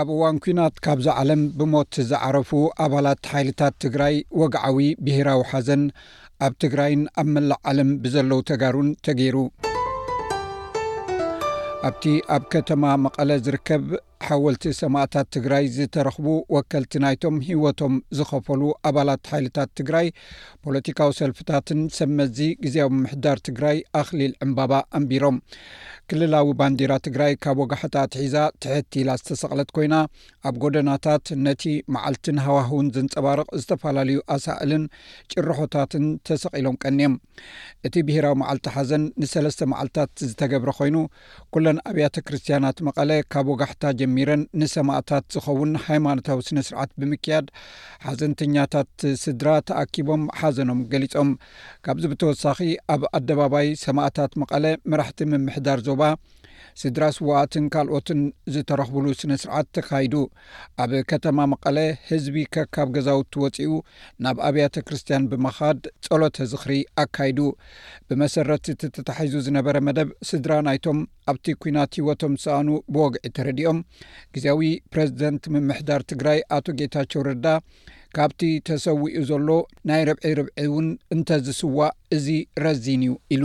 ኣብ እዋን ኲናት ካብዛ ዓለም ብሞት ዝዓረፉ ኣባላት ሓይልታት ትግራይ ወግዓዊ ብሄራዊ ሓዘን ኣብ ትግራይን ኣብ መላእ ዓለም ብዘለዉ ተጋሩን ተገይሩ። ኣብቲ ኣብ ከተማ መቐለ ዝርከብ ሓወልቲ ሰማእታት ትግራይ ዝተረኽቡ ወከልቲ ናይቶም ህይወቶም ዝኸፈሉ ኣባላት ሓይልታት ትግራይ፣ ፖለቲካዊ ሰልፍታትን ሰብ መዚ ግዝያዊ ምምሕዳር ትግራይ ኣኽሊል ዕምባባ ኣንቢሮም። ክልላዊ ባንዲራ ትግራይ ካብ ወጋሕታ ኣትሒዛ ትሕት ኢላ ዝተሰቕለት ኮይና፣ ኣብ ጎደናታት ነቲ መዓልትን ሃዋህውን ዘንጸባርቕ ዝተፈላለዩ ኣሳእልን ጭርሖታትን ተሰቒሎም ቀንየም። እቲ ብሄራዊ መዓልቲ ሓዘን ንሰለስተ መዓልታት ዝተገብረ ኮይኑ፣ ኩለን ኣብያተ ክርስትያናት መቐለ ካብ ወጋሕታ ጀሚረን ንሰማእታት ዝኸውን ሃይማኖታዊ ስነ ስርዓት ብምክያድ ሓዘንተኛታት ስድራ ተኣኪቦም ሓዘኖም ገሊፆም ካብዚ ብተወሳኺ ኣብ ኣደባባይ ሰማእታት መቐለ መራሕቲ ምምሕዳር ዞባ ስድራ ስዋኣትን ካልኦትን ዝተረኽብሉ ስነ ስርዓት ተካይዱ ኣብ ከተማ መቐለ ህዝቢ ከካብ ገዛውቲ ወፂኡ ናብ ኣብያተ ክርስትያን ብምኻድ ጸሎተ ዝኽሪ ኣካይዱ። ብመሰረት እቲ ተታሒዙ ዝነበረ መደብ፣ ስድራ ናይቶም ኣብቲ ኲናት ህይወቶም ዝሰኣኑ ብወግዒ ተረዲኦም፣ ግዝያዊ ፕረዚደንት ምምሕዳር ትግራይ ኣቶ ጌታቸው ረዳ ካብቲ ተሰዊኡ ዘሎ ናይ ርብዒ ርብዒ እውን እንተዝስዋእ እዚ ረዚን እዩ ኢሉ።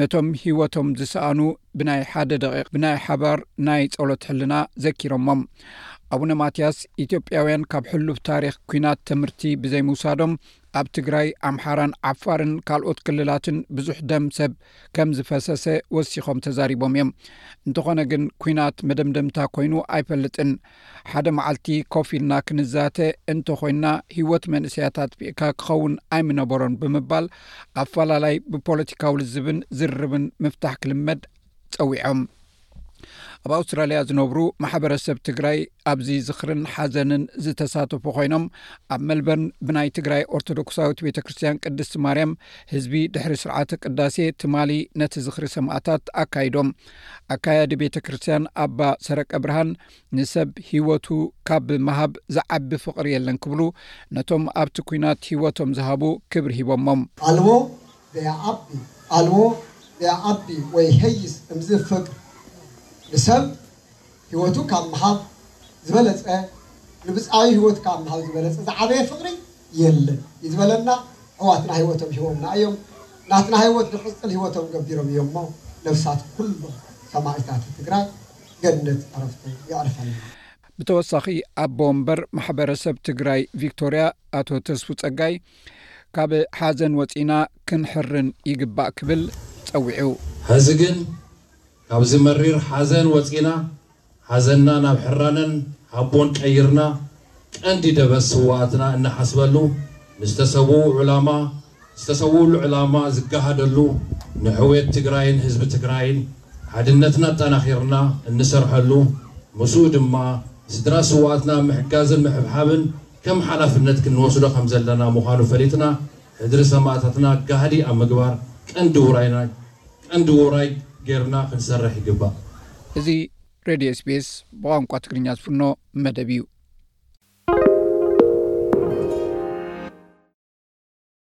ነቶም ህይወቶም ዝሰኣኑ ብናይ ሓደ ደቂቕ ብናይ ሓባር ናይ ጸሎት ሕልና ዘኪሮሞም ኣቡነ ማትያስ ኢትዮጵያውያን ካብ ሕሉፍ ታሪኽ ኩናት ትምህርቲ ብዘይምውሳዶም ኣብ ትግራይ ኣምሓራን ዓፋርን ካልኦት ክልላትን ብዙሕ ደም ሰብ ከም ዝፈሰሰ ወሲኾም ተዛሪቦም እዮም እንተኾነ ግን ኩናት መደምደምታ ኮይኑ ኣይፈልጥን ሓደ መዓልቲ ኮፍ ኢልና ክንዛተ እንተ ኾይንና ህይወት መንእሰያት ኣጥፊእካ ክኸውን ኣይምነበሮን ብምባል ኣፈላላይ ብፖለቲካዊ ልዝብን ዝርርብን ምፍታሕ ክልመድ ጸዊዖም። ኣብ ኣውስትራልያ ዝነብሩ ማሕበረሰብ ትግራይ ኣብዚ ዝኽርን ሓዘንን ዝተሳተፉ ኮይኖም ኣብ መልበርን ብናይ ትግራይ ኦርቶዶክሳዊት ቤተ ክርስትያን ቅድስቲ ማርያም ህዝቢ ድሕሪ ስርዓተ ቅዳሴ ትማሊ ነቲ ዝኽሪ ሰማእታት ኣካይዶም። ኣካያዲ ቤተ ክርስትያን ኣባ ሰረቀ ብርሃን ንሰብ ህይወቱ ካብ መሃብ ዝዓቢ ፍቕሪ የለን ክብሉ ነቶም ኣብቲ ኲናት ህይወቶም ዝሃቡ ክብሪ ሂቦሞም ኣልቦ ዘየዓቢ ኣልቦ ዘየዓቢ ወይ ሄይስ እምዝ ፍቅር ንሰብ ህይወቱ ካብ ምሃብ ዝበለፀ ንብፃዩ ህይወቱ ካብ ምሃብ ዝበለፀ ዝዓበየ ፍቅሪ የለን እዩ ዝበለና ሕዋትና ሕይወቶም ሂቦምና እዮም ናትና ሕይወት ንክቅጽል ሕይወቶም ገቢሮም እዮምሞ ነብሳት ኩሎም ሰማኢታት ትግራይ ገነት ዕረፍቱ የዕርፈልና። ብተወሳኺ ኣቦ ወንበር ማሕበረሰብ ትግራይ ቪክቶርያ ኣቶ ተስፉ ፀጋይ ካብ ሓዘን ወፂእና ክንሕርን ይግባእ ክብል ፀዊዑ። ሐዚ ግን ካብዚ መሪር ሓዘን ወፂእና ሓዘንና ናብ ሕራነን ሓቦን ቀይርና ቀንዲ ደበስ ስውኣትና እንሓስበሉ፣ ንዝተሰውኡ ዑላማ ዝተሰውእሉ ዕላማ ዝገሃደሉ፣ ንሕውየት ትግራይን ህዝቢ ትግራይን ሓድነትና ኣጠናኺርና እንሰርሐሉ፣ ምስኡ ድማ ስድራ ስውኣትና ምሕጋዝን ምሕብሓብን ከም ሓላፍነት ክንወስዶ ከምዘለና ምዃኑ ፈሊጥና፣ ሕድሪ ሰማእታትና ጋህዲ ኣብ ምግባር ቀንዲ ውራይና ቀንዲ ውራይ ገይርና ክንሰርሕ ይግባእ። እዚ ሬድዮ ኤስቢኤስ ብቋንቋ ትግርኛ ዝፍኖ መደብ እዩ።